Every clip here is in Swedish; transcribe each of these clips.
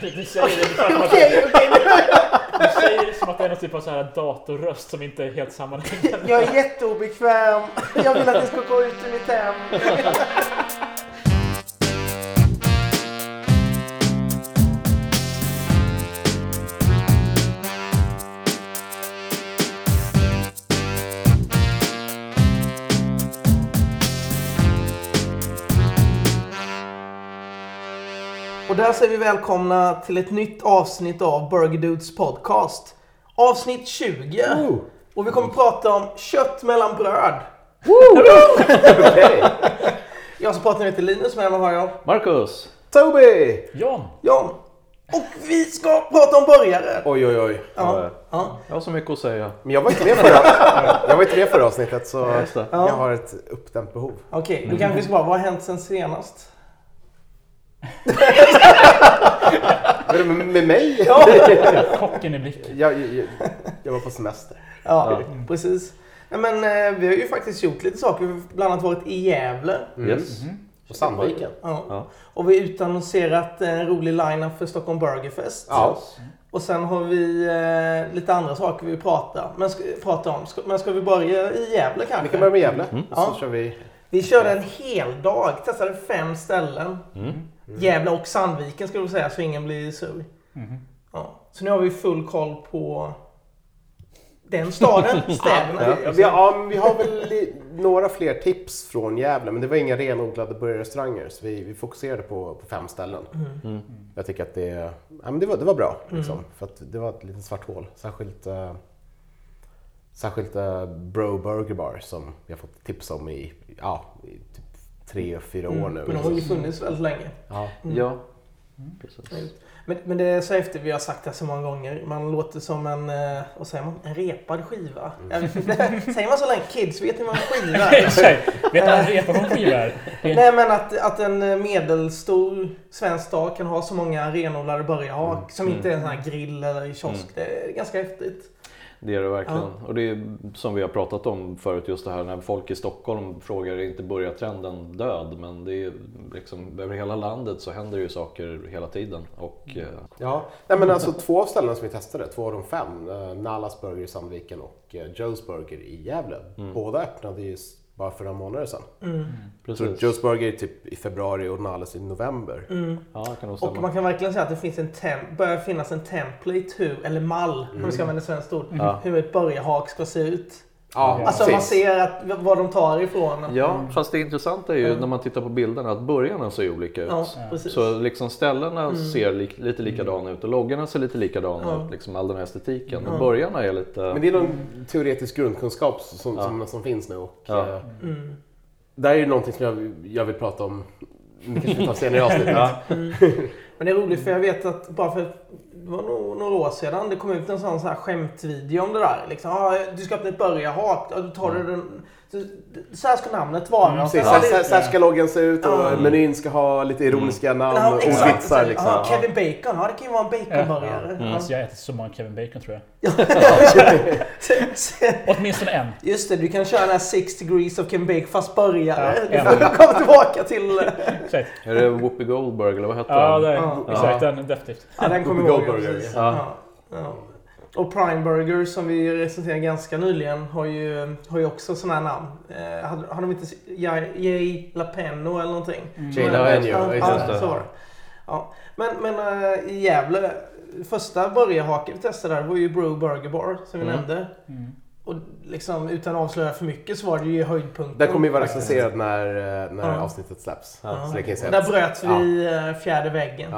Du säger det som att, Okej, okej. du säger det som att det är någon typ av så här datorröst som inte är helt sammanhängande. Jag är jätteobekväm. Jag vill att det ska gå ut ur mitt hem. Där säger vi välkomna till ett nytt avsnitt av Burger Dudes podcast. Avsnitt 20. Och vi kommer att prata om kött mellan bröd. Jag som pratar heter Linus, med mig har jag Marcus! Toby! John! John. Och vi ska prata om burgare. Oj, oj, oj. Ja. ja. Jag har så mycket att säga. Men jag var inte med förra, jag var inte med förra avsnittet så det. jag har ett uppdämt behov. Okej, då kanske vi ska bara, vad har hänt sen senast? Med, med, mig? Chocken i blicken. Jag, jag, jag var på semester. Ja, precis. Nej, men eh, vi har ju faktiskt gjort lite saker. Vi har bland annat varit i Gävle. Yes. På Sandviken. Ja. Ja. Och vi har utannonserat en rolig line-up för Stockholm Burger Fest. Ja. Och sen har vi eh, lite andra saker vi pratar, men ska, pratar om. Ska, men ska vi börja i Gävle kanske? Vi kan börja med Gävle. Mm. Och så Ja. kör vi... Vi körde en hel dag, testade fem ställen. Mm. Gävle och Sandviken skulle vi säga, så ingen blir sur. Ja. Så nu har vi full koll på den staden, städerna. Ja, vi, har, ja, vi har väl li, några fler tips från Gävle men det var inga renodlade burgarrestauranger så vi, vi fokuserade på, på fem ställen. Mm. Jag tycker att det, ja, men det, var, det var bra liksom, för att det var ett litet svart hål. Särskilt, uh, särskilt uh, Bro Burger Bar som vi har fått tips om i, ja, i tre, fyra år nu. Men de har ju funnits väldigt länge. Ja. Ja, precis. Men, men det är så efter vi har sagt det så många gånger. Man låter som en, eh, vad säger man, en repad skiva. Inte, säger man så länge? Kids vet ni vad en skiva är? Exakt. Vet han repa vad en skiva är? Nej men att, att en medelstor svensk stad kan ha så många renodlade burgarhak som inte är en sån här grill eller i kiosk. Det är ganska häftigt. Det är det verkligen. Och det är som vi har pratat om förut, just det här när folk i Stockholm frågar, är inte börjartrenden död? Men det är liksom, över hela landet så händer ju saker hela tiden. Och, eh, Ja, Nej, men alltså två av ställena som vi testade, två av de fem, eh, Nalas Burger i Sandviken och eh, Joe's Burger i Gävle. Båda öppnade ju bara för några månader sedan. Jag tror precis. Joe's Burger är typ i februari och Nalas i november. Ja, det kan nog Och man kan verkligen säga att det finns en tem- börjar finnas en template hur, eller mall, om vi ska använda ett svenskt ord, Ja. hur ett burgarhak ska se ut. Ja, Alltså man precis. ser att, vad de tar ifrån. Ja, fast det intressanta är ju när man tittar på bilderna att börjarna ser olika ut. Ja. Så liksom ställena ser li- lite likadana ut och loggorna ser lite likadana ut, liksom all den här estetiken. Men börjarna är lite... Men det är någon teoretisk grundkunskap som, som, som finns nu. Och, Ja. eh, Där är ju någonting som jag, jag vill prata om, det kanske vi tar senare i avsnittet. Men det är roligt för jag vet att bara för det var nog några år sedan det kom ut en sån så här skämtvideo om det där. Liksom, ah, du ska öppna ett burgarhak, då tar du den. Så, här ska namnet vara. Precis, så så, är så, här ska loggen se ut och Ja. menyn ska ha lite ironiska namn Ja, och ordvitsar. Liksom. Ja, Kevin Bacon, ja det kan ju vara en baconburgare. Ja. Alltså, jag äter så många Kevin Bacon tror jag. Åtminstone en. Just det, du kan köra den här 6 degrees of Kevin Bacon fast burgare. Ja, du får komma tillbaka till... Exakt. Är det Whoopi Goldberg eller vad hette Ja, det, Ja. exakt. Den definitivt. Ja, den kommer Whoopi jag ihåg. Och Prime Burger som vi recenserade ganska nyligen har ju, har ju också sådana här namn. Eh, har, har de inte Jay Lapeno eller någonting? Jay Lapeno, ja, så var det. Ja. Men, men eh, i Gävle, första burgarhaket vi testade där var ju Bro Burger Bar som vi Mm. nämnde. Och liksom utan att avslöja för mycket så var det ju höjdpunkten. Den kommer ju vara recenserad när, eh, när Ja. avsnittet släpps. Ja. Så det kan jag säga. Där bröt vi eh, fjärde väggen.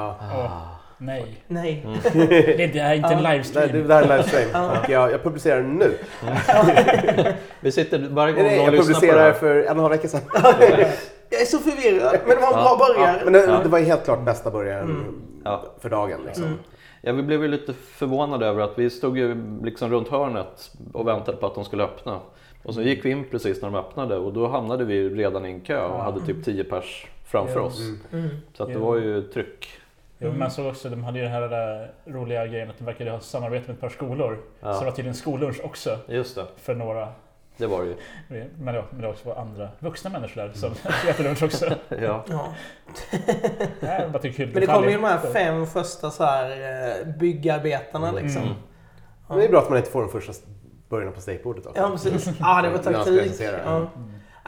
Nej. Nej. Det är, det är inte en. Det, livestream. det, det här är livestream och jag, jag publicerar den nu. Vi sitter varje gång Nej, någon jag det publicerade för en och en halv vecka sedan. Jag är så förvirrad. Men det var en bra Ja, burgare. men det, Ja. det var helt klart bästa början Ja. för dagen. Liksom. Ja, vi blev ju lite förvånade över att vi stod ju liksom runt hörnet och väntade på att de skulle öppna. Och så gick vi in precis när de öppnade och då hamnade vi redan i en kö och hade typ 10 pers framför oss. Mm. Så att det var ju tryck. Jo, men så också, de hade ju den här där roliga grejen att de verkade ha samarbete med ett par skolor. Ja. Så det var tydligen skollunch också Just det. för några. Det var det ju. Men det, men det också var andra vuxna människor där som jättelugnt också. Ja. Ja. Bara tycker kul Men det kommer ju de här fem första så här, eh, byggarbetarna liksom. Mm. Men det är bra att man inte får den första början på stakeboardet också. Ja precis. Ja det var taktik. Ja.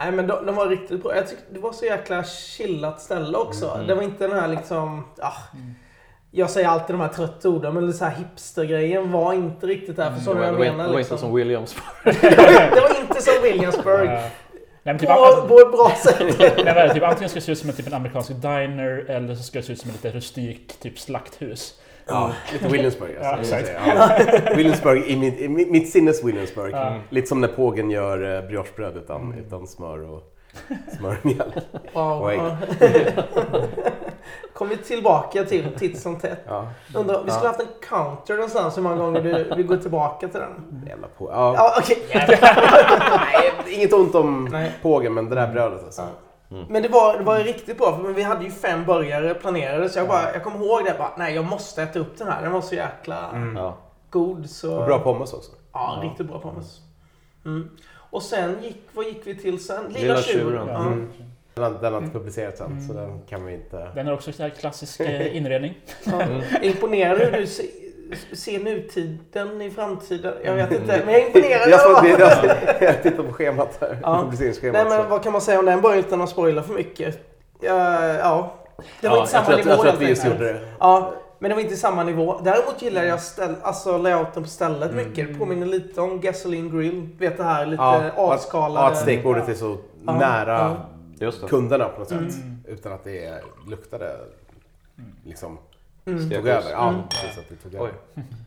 Mm. Nej men de, de var riktigt bra. Jag tyckte det var så jäkla chillat ställe också. Mm. Det var inte den här liksom... Ah, Mm. jag säger alltid de här trötta orden men så här hipstergrejen var inte riktigt där. Förstår Det du vad jag menar? inte, det var liksom? inte som Williams. det, var, inte som Williamsburg. Nej, men typ, På, på ett bra sätt. Nej, men typ, antingen ska det se ut som en, typ en amerikansk diner eller så ska det se ut som ett lite rustik typ slakthus. Ja, lite Williamsburg alltså. Ja. Williamsburg i mitt, i mitt, sinnes Williamsburg. Ja. Lite som när pågen gör eh, briochebröd utan, Mm. utan smör och smör och mjölk. Wow. Oj. Kommer tillbaka till titt som tätt. Ja, Undrar, vi skulle haft en counter någonstans hur många gånger du vill gå tillbaka till den. jävla på. Ja. Ja, okej. Nej, inget ont om Nej. pågen men det där brödet alltså. Ja. Men det var, det var ju riktigt bra för vi hade ju fem burgare planerade så jag, bara, jag kommer ihåg det bara, nej jag måste äta upp den här. Den var så jäkla Ja. god. Så... Och bra pommes också. Ja, riktigt bra pommes. Mm. Och sen gick, vad gick vi till sen? Lilla, Lilla tjuren. Ja. Mm. Den, har- den har inte publicerats än så den kan vi inte... Den har också så här klassisk eh, inredning. Ja. Jag är imponerad hur du ser, ser nutiden i framtiden. Jag vet inte, men jag är imponerad. Jag, såg, jag, jag tittar på schemat här. Ja. Nej men vad kan man säga om den bara utan att spoila för mycket? Ja, ja. Det var ja, inte samma jag tror, att, nivå jag tror att vi just gjorde det. Ja, men det var inte samma nivå. Däremot gillar jag ställ, alltså layouten på stället mycket. Det påminner lite om Gasoline Grill. Vet det här lite Ja, avskalade. Ja, att stekbordet är så Ja, nära kunderna på något sätt. Mm. Utan att det luktade liksom Mm. tog över. Ja, Mm. precis att det tog Oj. över.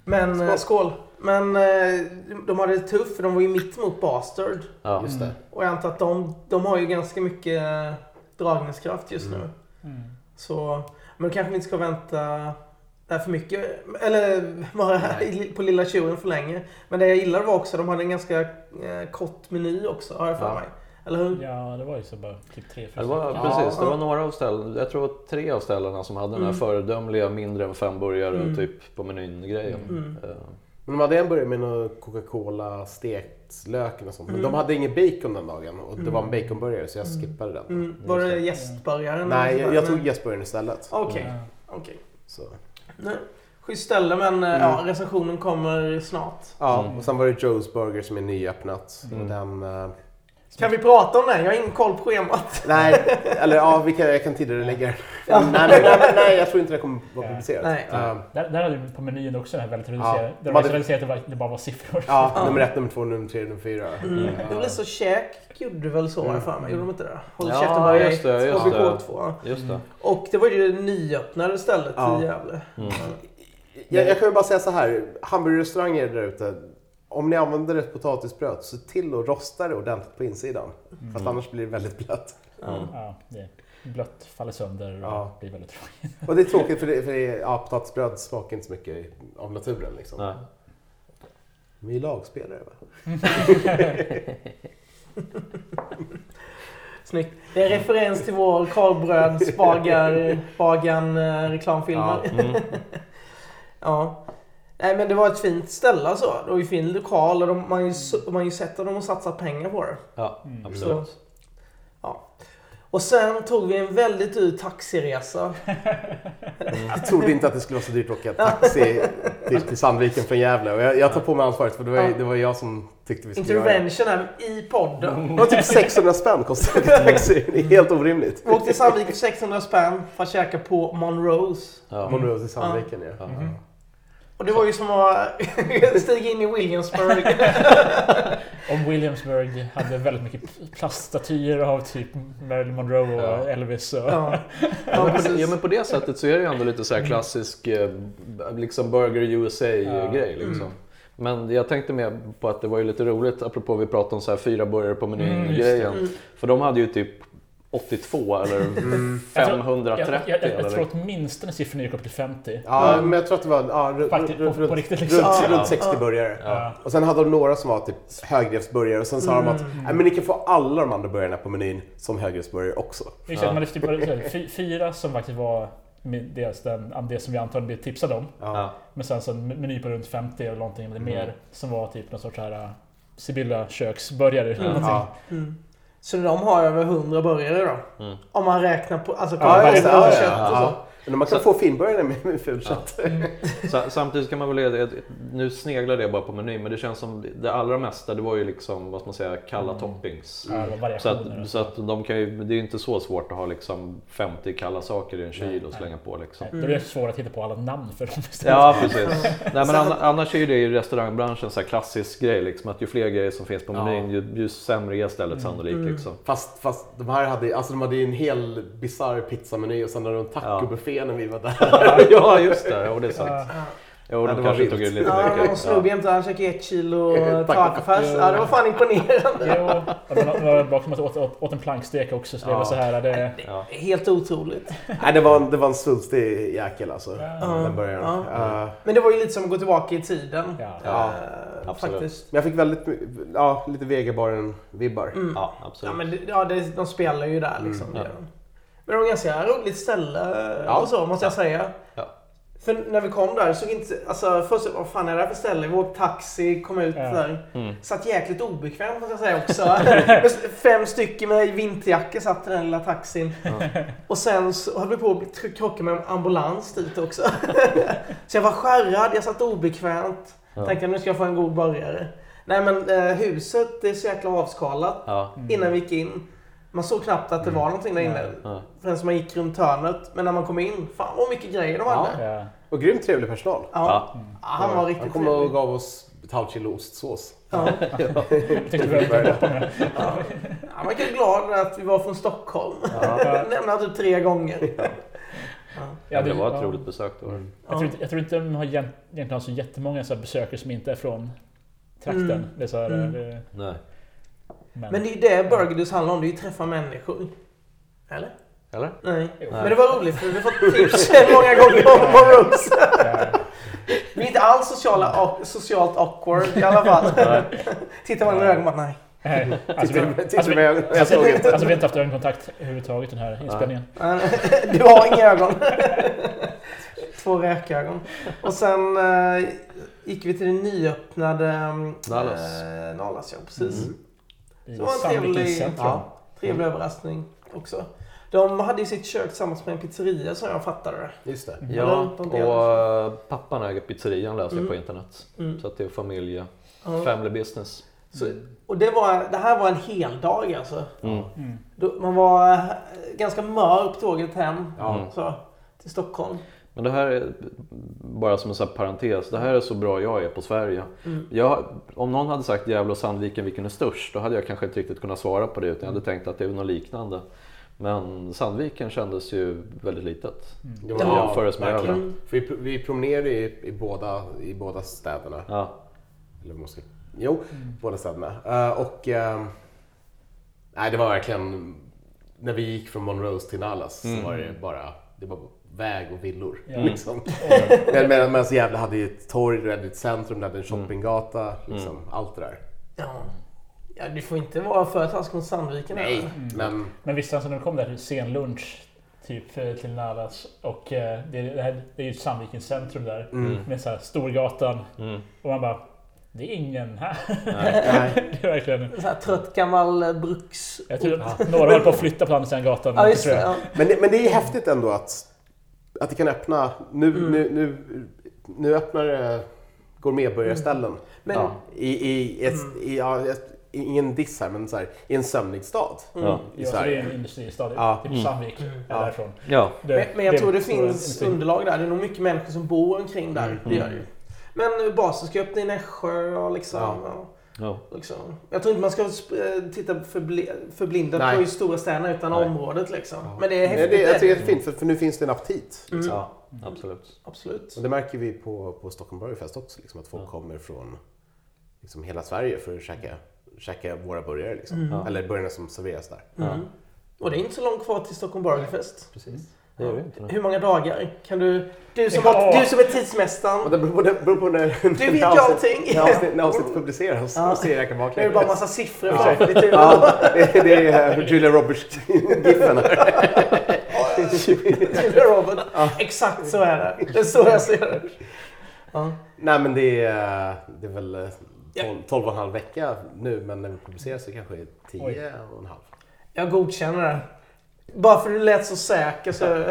Men skål. skål. Men eh, de hade det tufft för de var ju mitt mot Bastard. Ja. Just det. Och jag antar att de, de har ju ganska mycket eh, dragningskraft just nu. Mm. Mm. Så, men då kanske vi inte ska vänta där för mycket. Eller vara på Lilla Tjuren för länge. Men det jag gillade var också, de hade en ganska eh, kort meny också har jag för Ja. mig. Eller hur? Ja, det var ju så bara typ tre, Ja, Det var, precis, det Ja. var några av ställena, jag tror det var tre av ställena som hade den här Mm. föredömliga mindre än fem burgare Mm. typ på menyn-grejen. Mm. Eh, Men de hade en burgare med någon Coca-Cola, stekt lök och sånt. Men Mm. de hade ingen bacon den dagen och det var en Mm. baconburgare så jag skippade den. Mm. Var det gästburgaren? Nej, jag, jag tog gästburgaren istället. Okej, Ja. okej. Så. Nej. Schysst ställe men eh, Mm. ja, recensionen kommer snart. Ja, Mm. och sen var det Joe's Burger som är nyöppnat. Mm. Och den... Kan vi prata om den? Jag har ingen koll på schemat. nej, eller ja, vi kan, jag kan tidigare lägga den. Ja. nej, nej, men, nej, jag tror inte det kommer vara Ja. publicerat. Nej. Eh, Där, där hade vi på menyn också den här väldigt Ja, reducerade. de det var reducerat att det, var, det bara var siffror. ja, Ja. nummer ett, nummer två, nummer tre, nummer fyra. Mm. Ja. Det var lite så käk gjorde väl så jag för mig. Gjorde de inte det? Håll Ja, käften börja just det, just HBK2. Just det. Och det var ju det nyöppnade stället Ja. i Gävle. Mm. Jag, jag kan ju bara säga så här, hamburgerrestauranger där ute. Om ni använder ett potatisbröd, se till att rosta det ordentligt på insidan. För att annars blir det väldigt blött. Ja. Ja, det blött faller sönder och Ja. blir väldigt tråkigt. Och det är tråkigt för, det, för det, ja, potatisbröd smakar inte så mycket av naturen. Liksom. Nej. Vi är lagspelare va? Snyggt. Det är en referens till vår Karlbröds bagar, bagan reklamfilm. Ja. Ja. Mm. Nej men det var ett fint ställe alltså. Det var ju fin lokal och de, man har ju, s- man har ju sett att de har satsat pengar på det. Ja, Mm. absolut. Så, ja. Och sen tog vi en väldigt dyr taxiresa. Jag trodde inte att det skulle vara så dyrt att åka taxi till, till Sandviken från Gävle. Och jag, jag tar på mig ansvaret för det var, Ja. det var jag som tyckte vi skulle göra det. Intervention här i podden. Det var typ 600 spänn kostade taxi. Det är helt orimligt. Vi åkte till Sandviken för 600 spänn för att käka på Monrose. Ja. Monroe i Sandviken ja. Ja. Mm. Och det var ju som att stiga in i Williamsburg. Om Williamsburg hade väldigt mycket plaststatyer av typ Marilyn Monroe och Ja. Elvis. Och, Ja. Ja, men på, ja men på det sättet så är det ju ändå lite så här klassisk eh, liksom Burger USA-grej. Ja. Liksom. Men jag tänkte mer på att det var ju lite roligt, apropå vi pratade om så här fyra burgare på Mm, menyn-grejen. Mm. För de hade ju typ 82 eller Mm. Jag tror- 530 jag, jag, jag, tror åtminstone siffrorna gick upp till 50. Ja, men jag tror att det var ja, runt, Faktiskt, på- runt, på runt, riktigt liksom. runt, Ja. runt 60 burgare. Ja. Och sen hade de några som var typ högredsburgare och sen sa de att Mm. Nej, men ni kan få alla de andra burgarna på menyn som högredsburgare också. Kände Ja. man typ, var fyra som faktiskt var dels den, det som vi antagligen blev tipsade om. Men sen så en meny på runt 50 eller någonting eller Mm. mer som var typ någon sorts här Sibylla köksburgare. Mm. någonting. Så de har över 100 burgare då? Mm. Om man räknar på alltså, ja, kött och så. Ja. Men man kan få finburgare med, med fulkött. Sa- Samtidigt kan man väl, nu sneglar det bara på menyn, men det känns som det allra mesta det var ju liksom, vad ska man säga, kalla toppings. Ja, det Så att, så att de kan ju, det är ju inte så svårt att ha liksom 50 kalla saker i en kyl och slänga på liksom. Nej, Då är det svårt att hitta på alla namn för dem istället. Ja precis. Nej, men anna- annars är ju det i restaurangbranschen så här klassisk grej liksom, att ju fler grejer som finns på menyn ju, ju sämre är stället sannolikt. Liksom. Fast, fast de här hade, alltså de hade ju en hel bisarr pizzameny och sen hade de tacobuffé när vi var där. ja just det, jo, det är sant. Jo, Ja, de det var kanske vilt. tog ut lite Ja, mycket. de slog jämte han käkade ett kilo tacofärs. Ja, det var fan imponerande. Jo, och de var bakom att åt, åt, åt en plankstek också. Så det Ja. var så här. Det, Ja. Helt otroligt. Nej, det var, en- det var en svulstig jäkel alltså. Ja. Den början. Ja. Eh, Men det var ju lite som att gå tillbaka i tiden. ja. Ja, Eh, absolut. Faktiskt. men jag fick väldigt ja, lite Vegabaren-vibbar. Mm. Ja, Ja, absolut. men det, ja, det, de spelar ju där liksom. Mm, Men det var ganska roligt ställe Ja. och så, måste jag säga. Ja. För när vi kom där såg inte... Alltså först, vad fan är det här för ställe? Vi åkte taxi, kom ut Ja. där. Mm. Satt jäkligt obekvämt måste jag säga också. Fem stycken med vinterjackor satt i den lilla taxin. Och sen så höll vi på att krocka med en ambulans dit också. så jag var skärrad, jag satt obekvämt. Ja. Tänkte nu ska jag få en god burgare. Nej men eh, huset det är så jäkla avskalat Ja. innan vi gick in. Man såg knappt att det var någonting där inne. Ja. Förrän man gick runt hörnet. Men när man kom in, fan vad mycket grejer de hade. Ja. Och grymt trevlig personal. Ja. han var Han riktigt kom och trevlig. gav oss ett halvt kilo ostsås. Ja. Han verkade glad att vi var från Stockholm. Ja. Nämnde typ tre gånger. Ja, det var ett ja. roligt besök då. Jag tror, inte, jag tror inte de har egent- egentligen har så jättemånga så besökare som inte är från trakten. Mm. Det är så här, Mm. det, Nej. Men det är ju det Burgerdus handlar om. Det är ju träffa människor. Eller? Eller? Nej. Jo. Men det var roligt för vi har fått tips många gånger om Monroes. Ja. Vi är inte alls sociala, socialt awkward i alla fall. Tittar man i ögonen bara nej. Nej, Alltså, vi, alltså, vi, alltså, vi, alltså, har inte haft ögonkontakt överhuvudtaget den här inspelningen. Du har inga ögon. Två räkögon. Och sen eh, gick vi till det nyöppnade um, Nallas. Eh, Nallas, ja precis. Mm. Så var en trevlig-. Ja. Trevlig överraskning också. De hade ju sitt kök tillsammans med en pizzeria som jag fattade det. Just det. Ja, de delar. och eh, pappan äger pizzerian läste jag på Mm. internet. Mm. Så att det är familje, Ja. family business. Så, och det, var, det här var en hel dag alltså. Mm. Mm. Man var eh, ganska mör på tåget hem Ja. Mm. så, till Stockholm. Men det här är, bara som en sån här parentes, det här är så bra jag är på Sverige. Mm. Jag, om någon hade sagt Gävle och Sandviken, vilken är störst? Då hade jag kanske inte riktigt kunnat svara på det utan jag hade tänkt att det är något liknande. Men Sandviken kändes ju väldigt litet. Det Ja, var- jämförelse med. För vi, vi promenerade i, i, båda, i båda städerna. Ja, Eller måste, jo, båda städerna. Eh, och eh, nej, det var verkligen... När vi gick från Monrose till Nallas Mm. så var det bara det var väg och villor. Ja. Liksom. Och, Men- Medan medan Gävle hade ju ett torg, det hade ett centrum, det hade en shoppinggata. Liksom, Allt det där. Ja. ja, du får inte vara för taskig mot Sandviken. Nej, eller? men men visst, alltså när vi kom där till sen lunch typ till Nallas och eh, det, det, här, det är ju Sandvikens centrum där mm. med så här Storgatan mm. och man bara det är ingen här. nej. det är verkligen... Så här trött gammal eh, bruks... Jag tror att några höll på att flytta på andra sidan gatan. Ja, just tror det. jag. Ja. Men, det, men det är häftigt ändå att, att det kan öppna... Nu, Mm. nu, nu, nu öppnar det gourmetburgarställen Men, Ja. i, i, ett, Mm. i, ja, ett, i ingen diss här, men så här, i en sömnig stad. mm. Ja. I Ja, så det är Sverige. en industristad. Ja. Typ Mm. Sandvik Mm. är Ja. därifrån. ja. Det- Men, men jag tror det finns industri. underlag där. Det är nog mycket människor som bor omkring där. Mm. Det gör det ju. Men basen ska öppna i Nässjö och liksom... Ja. Ja. liksom. Jag tror inte man ska eh, titta förbli- förblindat Nej. på just stora städerna utan Nej. området liksom. Ja. Men det är häftigt. det, jag tycker det. är fint, för, för nu finns det en aptit. Mm. ja absolut. Absolut. Och det märker vi på, på Stockholm Burger Fest också, liksom, att folk Ja. kommer från liksom, hela Sverige för att käka, käka våra burgare. Liksom. Mm. Eller burgarna som serveras där. Mm. Och det är inte så långt kvar till Stockholm Burgerfest. Precis. Det gör vi inte. Hur många dagar? Kan du... Du som, Ja. har, du som är Och tidsmästaren. det beror på, det beror på när, Du vet ju avsnitt- allting. När avsnitt- när avsnittet publiceras. Ja. Då ser jag räkna Nu är det bara massa siffror Ja. framför ditt huvud. Ja, det, det är eh, Julia Roberts-giffen. Julia Robert. Exakt så är det. Det är så jag ser det. Ja. Nej men det är, det är väl, Ja. 12, 12 och en halv vecka nu men när vi publicerar så kanske det är 10 Oj. och en halv. Jag godkänner det. Bara för att du lät så säker så...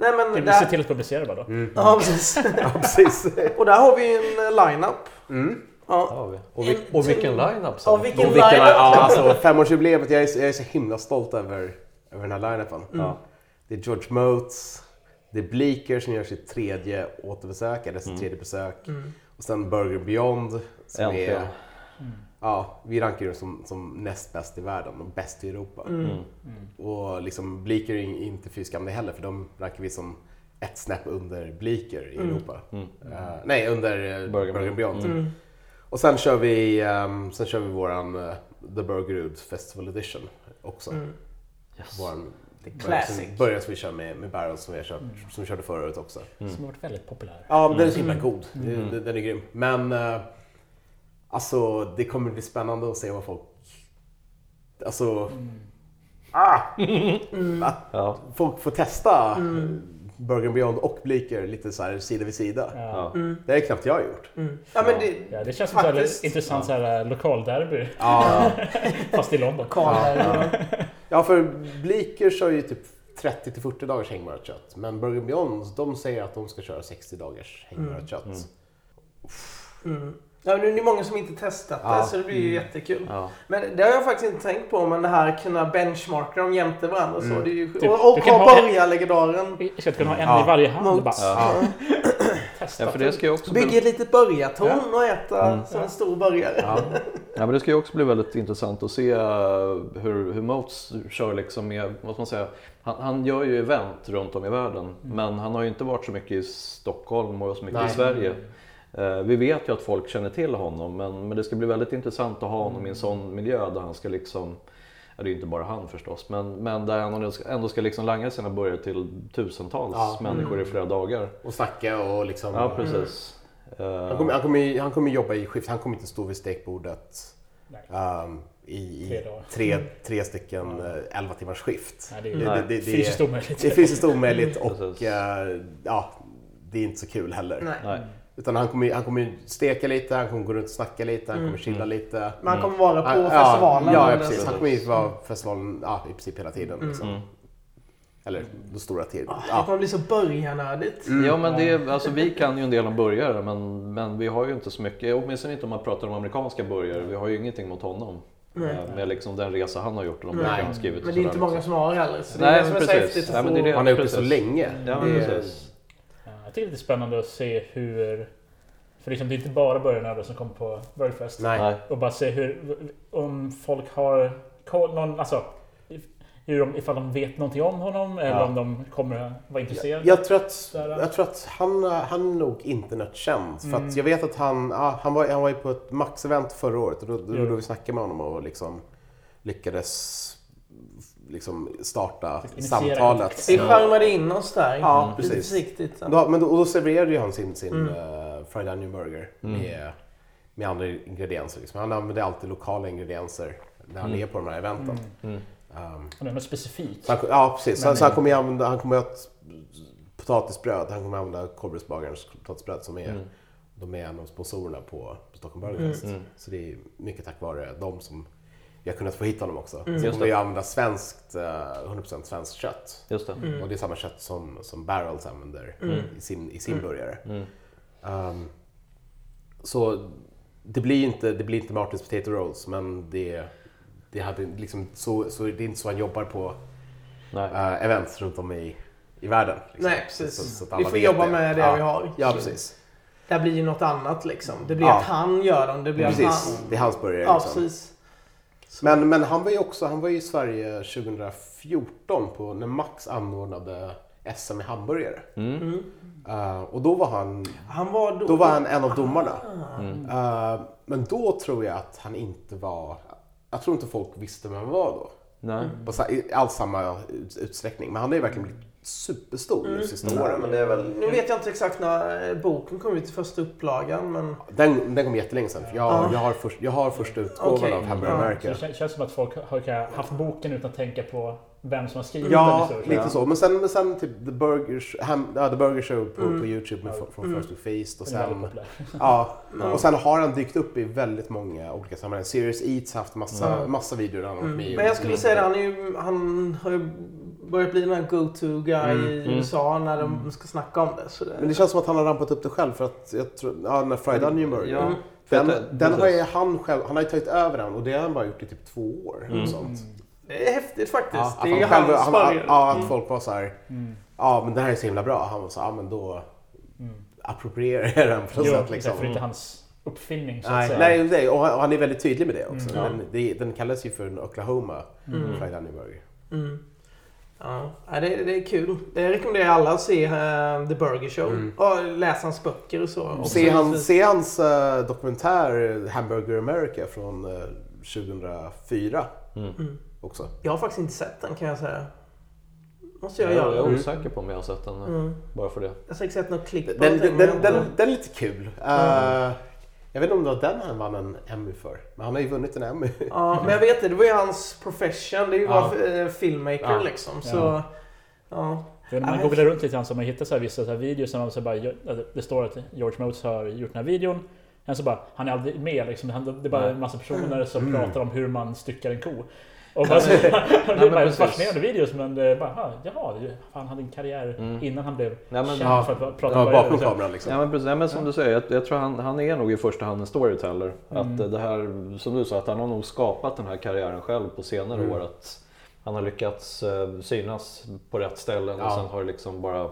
Nej men... Vi Där... ser till att publicera bara då. Ja, precis. Ja, precis. Och där har vi en eh, line-up. Mm. Ja. Och, vi, och vilken line-up. Ja, vilken Och vilken, line-up. ja, alltså, femårsjubileet, jag är, jag är så himla stolt över, över den här line-upen. Ja. Det är George Motes, det är Bleaker som gör sitt tredje återbesök, eller sitt tredje besök. Mm. Och sen Burger Beyond som Äntligen. är, ja, vi rankar ju som, som näst bäst i världen och bäst i Europa. Mm. Och liksom Bleaker är inte fy skam det heller för de rankar vi som ett snäpp under Bleaker i Europa. Mm. Eh, nej, under uh, Burger Burger, Beyond. Mm. Och sen kör vi, sen kör vi våran eh, The Burgerud Festival Edition också. Mm. Yes. Våran, det Classic. Som vi kör med, med Barrels som vi, kört, som vi körde förra året också. Mm. Som har varit väldigt populär. Ja, men den är så himla god. Det- Mm. det- Den är grym. Men eh, alltså det kommer bli spännande att se vad folk... Alltså... Ah! Att Ja. folk får testa Burger Beyond och Bleaker lite så här sida vid sida. Ja. Ja. Det har knappt jag gjort. Mm. Ja men det... Ja, det känns som ett Faktiskt. intressant så här, äh, lokalderby. Ja, Fast i London. Här. ja för Bleaker kör ju typ 30 till 40 dagars hängmarat kött. Men Burger Beyond, de säger att de ska köra 60 dagars hängmarat kött. Mm. Ja, det är många som inte testat det Ja. så det blir ju jättekul. Ja. Men det har jag faktiskt inte tänkt på, men det här kunna benchmarka dem jämte varandra. Så det är ju, Typ, och och ha börjarlegendaren. Vi ska kunna ha en Ja. i varje hand Mot, bara Ja. testa. ja, för det ska ju också Bygga bli, ett litet börjartorn och äta Mm. som en stor burgare. Ja. ja, men det ska ju också bli väldigt intressant att se eh, hur, hur Moats kör liksom med, vad ska man säga, han, han gör ju event runt om i världen. Men han har ju inte varit så mycket i Stockholm och så mycket i Nej. Sverige. Eh, Vi vet ju att folk känner till honom men, men det ska bli väldigt intressant att ha honom i en sån miljö där han ska liksom Ja, det är ju inte bara han förstås, men, men där han ändå ska, liksom langa sina burgare till tusentals Ja. människor i flera dagar. Och snacka och liksom... Ja, precis. Han Eh, kommer, han, kommer, han kommer jobba i skift, han kommer inte stå vid stekbordet Nej. ehm, i, Tre i dagar. tre, tre stycken eh, 11 timmars skift. Nej, det är Det- det- det- det är- fysiskt omöjligt. Det är fysiskt omöjligt och Precis. eh, ja, det är inte så kul heller. Nej. nej. Utan han kommer, ju- han kommer steka lite, han kommer gå runt och snacka lite, han Mm. kommer chilla lite. Men han kommer vara på Ja, festivalen. Ja, ja precis. Han kommer ju vara på festivalen ja, i princip hela tiden. Liksom. Mm. Eller den stora tiden. Ah, Det Ja. kommer bli så börjarnördigt. Ja men det, alltså, vi kan ju en del om burgare men, men vi har ju inte så mycket, åtminstone inte om man pratar om amerikanska burgare. Vi har ju ingenting mot honom. Nej. Eh, Med liksom den resa han har gjort och de Nej, böcker han skrivit. Men det är inte många liksom. som har heller. Så det Nej, är det som är precis. men det är det. Han har gjort det så länge. Ja, men Det är- precis. Ja, jag tycker det är lite spännande att se hur... För liksom, det är inte bara börjarnördar som kommer på Burgerfest. Nej. Och bara se hur... Om folk har... koll- Någon, alltså, hur de, ifall de vet någonting om honom eller Ja. om de kommer vara intresserade. Jag tror att, jag tror att han, han är nog internetkänd. För Mm. att jag vet att han, ja, han, var, han var ju på ett Max-event förra året och då, då, Jo. då vi snackade med honom och liksom lyckades liksom starta samtalet. Vi skärmade in oss där. Ja, Lite precis. försiktigt. Då, men då, och då serverade ju han sin, sin Mm. uh, fried onion burger Mm. med, med andra ingredienser. Liksom. Han använder alltid lokala ingredienser när han Mm. är på de här eventen. Mm. Mm. Um, Och det är något specifikt. så han, ja, precis. Så, Men- så han kommer ju använda, han kommer att potatisbröd. Han kommer använda Kålbrödsbagarens potatisbröd som är, Mm. de är en av sponsorerna på, på Stockholm Burger Fest. Mm. Så det är mycket tack vare dem som vi har kunnat få hit honom också. Mm. Så kommer det. vi använda svenskt, eh, 100% svenskt kött. Just det. Mm. Och det är samma kött som, som Barrels använder Mm. i sin, i sin Mm. burgare. Mm. Um, så det blir inte, det blir inte Martins Potato Rolls, men det, det, hade liksom, så, så det är inte så han jobbar på Nej. uh, events runt om i, i världen. liksom. Nej, precis. Så- så att vi får jobba det. med det ja. vi har. Ja, precis. Det blir ju något annat liksom. Det blir Ja. att han gör dem. Det blir att precis. han... Det är hans burgare. Ja, liksom. precis. Men, men han var ju också han var ju i Sverige 2014 på, när Max anordnade SM i hamburgare. Mm. Mm. Uh, och då var han, Han var då... då var han en av domarna. Mm. Uh, men då tror jag att han inte var... Jag tror inte folk visste vem han var då. Nej. På alls samma ut- utsträckning. Men han har ju verkligen blivit superstor Mm. de sista åren. men det är väl... Nu vet jag inte exakt när eh, boken kom ut i första upplagan, men... Den, den kom jättelänge sedan. Jag, Ja. jag, har, först, jag har första utgåvan Okej. av Ja. Så America. det kän- känns som att folk har haft boken utan att tänka på vem som har skrivit Ja, den historien. lite så. Men sen, men sen typ The Burger, ham, ja, The Burger Show på, Mm. på Youtube med, Ja. från Mm. First to Face. Och sen, ja, Ja. och sen har han dykt upp i väldigt många olika sammanhang. Serious Eats har haft massa, Mm. massa videor där han har varit Mm. med. Men jag skulle säga det, han, är ju, han har ju börjat bli här go-to-guy Mm. i Mm. USA när de Mm. ska snacka om det. Så det Men det känns som att han har rampat upp det själv för att jag tror, ja den här Fried Onion Burger. Ja, Mm. Den, den har ju han själv, han har ju tagit över den och det har han bara gjort i typ två år. Mm. Och sånt. Det är häftigt faktiskt. Ja, att det är han själv, han, början. ja, att Mm. folk var så här, Mm. ja men det här är så himla bra. Han var så ja men då Mm. approprierar jag den på något sätt liksom. därför är inte hans uppfinning så att Nej, säga. nej nej, och han, och han är väldigt tydlig med det också. Mm. Den, den kallas ju för en Oklahoma Mm. Fried Onion Burger. Mm. Ja, ja, det, det är kul. Det rekommenderar alla att se eh, The Burger Show. Mm. Och läsa hans böcker och så. också. Se, han, se hans eh, dokumentär Hamburger America från eh, 2004 Mm. Mm. också. Jag har faktiskt inte sett den kan jag säga. Måste jag Jag, göra. jag är Mm. osäker på om jag har sett den. Mm. Bara för det. Jag har säkert sett något klipp på Den, den, den, den, den är lite kul. Eh, jag vet inte om det var den han vann en Emmy för. Men han har ju vunnit en Emmy. Ja, men jag vet det. Det var ju hans profession. Det är ju Ja. vara eh, filmmaker Ja. liksom. Så, Ja. ja. Man googlar runt lite grann så man hittar så här vissa så här videos som så bara, det står att George Motes har gjort den här videon. Men så bara, han är aldrig med liksom. Det är bara en massa personer som Mm. pratar om hur man styckar en ko. Och bara, det är bara fascinerande videos men det är bara, ah, jaha, han hade en karriär Mm. innan han blev Nej, men, känd ja. för att prata Ja, bara- bakom kameran liksom. Ja men precis, men som du säger, jag, jag tror han, han är nog i första hand en storyteller. Mm. Att eh, det här, som du sa, att han har nog skapat den här karriären själv på senare Mm. år. Att han har lyckats eh, synas på rätt ställen Ja. och sen har det liksom bara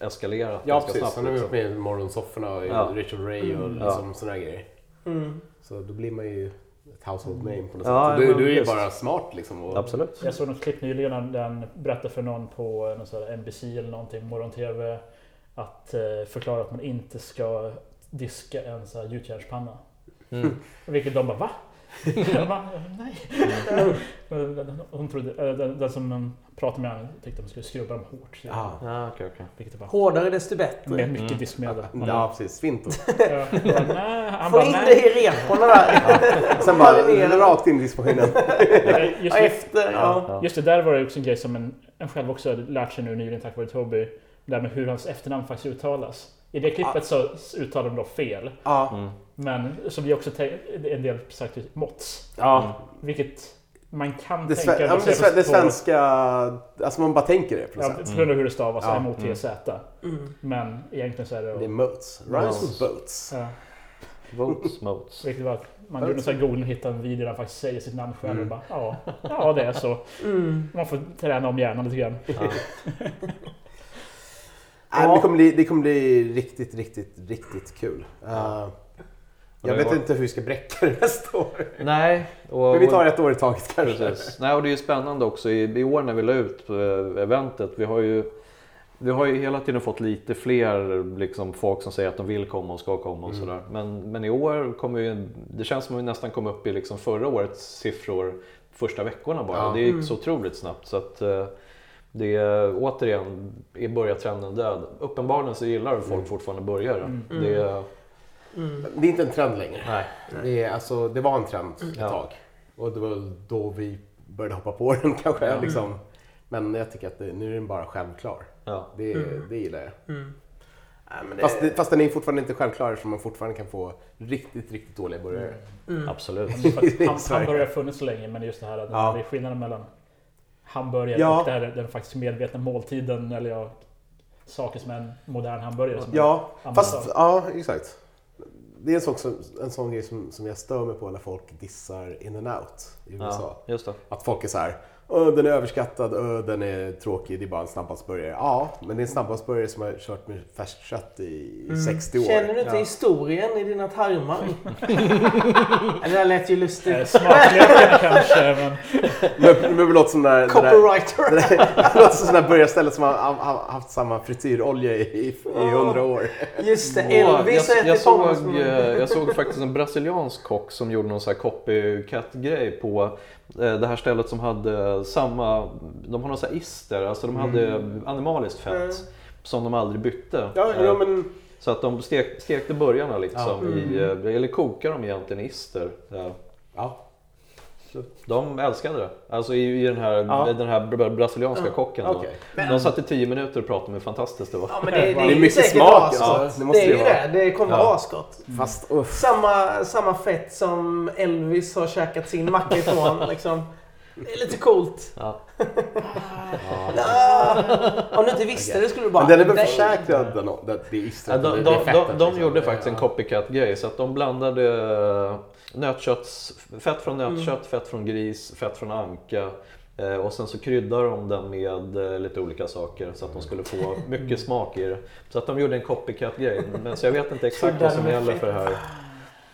eskalerat Ja ganska precis, snabbt. han har ju liksom. varit med i Morgonsofforna och i Ja. Richard Ray och Mm. liksom sådana grejer. Mm. Så då blir man ju ett household name på något Ja, sätt. Du, du är ju bara smart liksom. Och, Absolut. Jag såg något klipp nyligen när den berättade för någon på någon sån här NBC eller någonting, morgon-tv. Att eh, förklara att man inte ska diska en sån här gjutjärnspanna. Mm. Vilket de bara va? Jag bara, nej. Hon trodde, äh, den, den som de pratade med han tyckte de skulle skrubba dem hårt. Så, Ja. Ja, okej, okej. Vilket var Hårdare desto bättre. med mycket Mm. diskmedel. Ja precis, Svinto. Ja, bara, nej. Han Få bara in nej. det i reporna där. Sen bara Marinera. rakt in i diskmaskinen. Just, Ja, det- efter, ja. Ja. just det där var det också en grej som en, en själv också lärt sig nu nyligen tack vare Toby. Det där med hur hans efternamn faktiskt uttalas. I det klippet så uttalar de då fel. Mm. Men så blir också en del sagt Mots. ja. Vilket man kan Det, tänka ja, det, sve- det svenska, alltså man bara tänker det på Ja, något sätt. på grund av hur det stavas, Ja. M-O-T-Z. Mm. Men egentligen så är det... Det är moats. Rhymes with boats. Ja, Votes, motes. vilket var att man gjorde en sån här och hittade en video där han faktiskt säger sitt namn själv och Mm. bara ja, ja det är så. Mm. Man får träna om hjärnan lite grann. Ja. Nej, det, kommer bli, det kommer bli riktigt, riktigt, riktigt kul. Uh, jag vet inte hur vi ska bräcka det nästa år. Nej. Och, Men vi tar ett år i taget kanske. Precis. Nej, och det är ju spännande också i, i år när vi la ut eh, eventet. Vi har ju vi har ju hela tiden fått lite fler liksom, folk som säger att de vill komma och ska komma och Mm. sådär. Men, men i år kommer ju, det känns som att vi nästan kom upp i liksom förra årets siffror första veckorna bara. Ja. Det gick Mm. så otroligt snabbt. Så att, eh, det är återigen, är börjar trenden död. Uppenbarligen så gillar folk Mm. fortfarande burgare. Mm. Det, Mm. Det är inte en trend längre. nej. Det, är, alltså, det var en trend ett Ja. tag. Och det var då vi började hoppa på den kanske. Ja. Liksom. Men jag tycker att det, nu är den bara självklar. Ja. Det, Mm. det gillar jag. Mm. Nej, men det... Fast, det, fast den är fortfarande inte självklar eftersom man fortfarande kan få riktigt, riktigt dåliga burgare. Mm. Absolut. Ham- Sverige. Hamburgare har funnits så länge men just det här att Ja. det är skillnaden mellan hamburgare Ja. och det här, den faktiskt medvetna måltiden eller ja, saker som är en modern hamburgare. Som Ja, fast ja, exakt. Det är som, en sån grej som, som jag stör mig på när folk dissar in and out i USA. Ja, just det. Att folk är så här, "Åh, den är överskattad, den är tråkig, det är bara en snabbmatsburgare. Ja, men det är en snabbmatsburgare som har kört med färskt kött i Mm. 60 år. Känner du inte Ja. historien i dina tarmar? det där lät ju lustigt. Eh, Smaklökarna kanske men Men men det låter som där, det där, Copywriter. det där, det låter som där burgarstället som har, haft samma frityrolja i, i, i 100 år. Just det, Elvis jag, äter jag, pommes såg, eh, jag såg faktiskt en brasiliansk kock som gjorde någon sån här copycat-grej på det här stället som hade samma, de har sån här ister, alltså de hade animaliskt fett Mm. som de aldrig bytte. Ja, Eh, ja men Så att de stek, stekte burgarna liksom Ja. i, eh, eller kokade dem egentligen i ister. Ja. Ja. De älskade det. Alltså i, i den här, Ja. den här bra- brasilianska kocken. Då. Okej. De satt i tio minuter och pratade om hur fantastiskt det var. Ja, men det, det, Det är mycket smak, alltså. Det måste det är ju det. Det kommer Ja. vara asgott. Fast uff. Samma, samma fett som Elvis har käkat sin macka ifrån. liksom. Det är lite coolt. Ja. Ah. Om du inte visste det skulle du bara... Men den är väl försäkrad den, den, Ja, de, de, gjorde faktiskt en ja. copycat-grej så att de blandade nötkötts, fett från nötkött, fett från gris, fett från anka eh, och sen så kryddar de den med eh, lite olika saker så att de skulle få mycket smak i det. Så att de gjorde en copycat-grej. Men, så jag vet inte exakt vad som gäller för det här.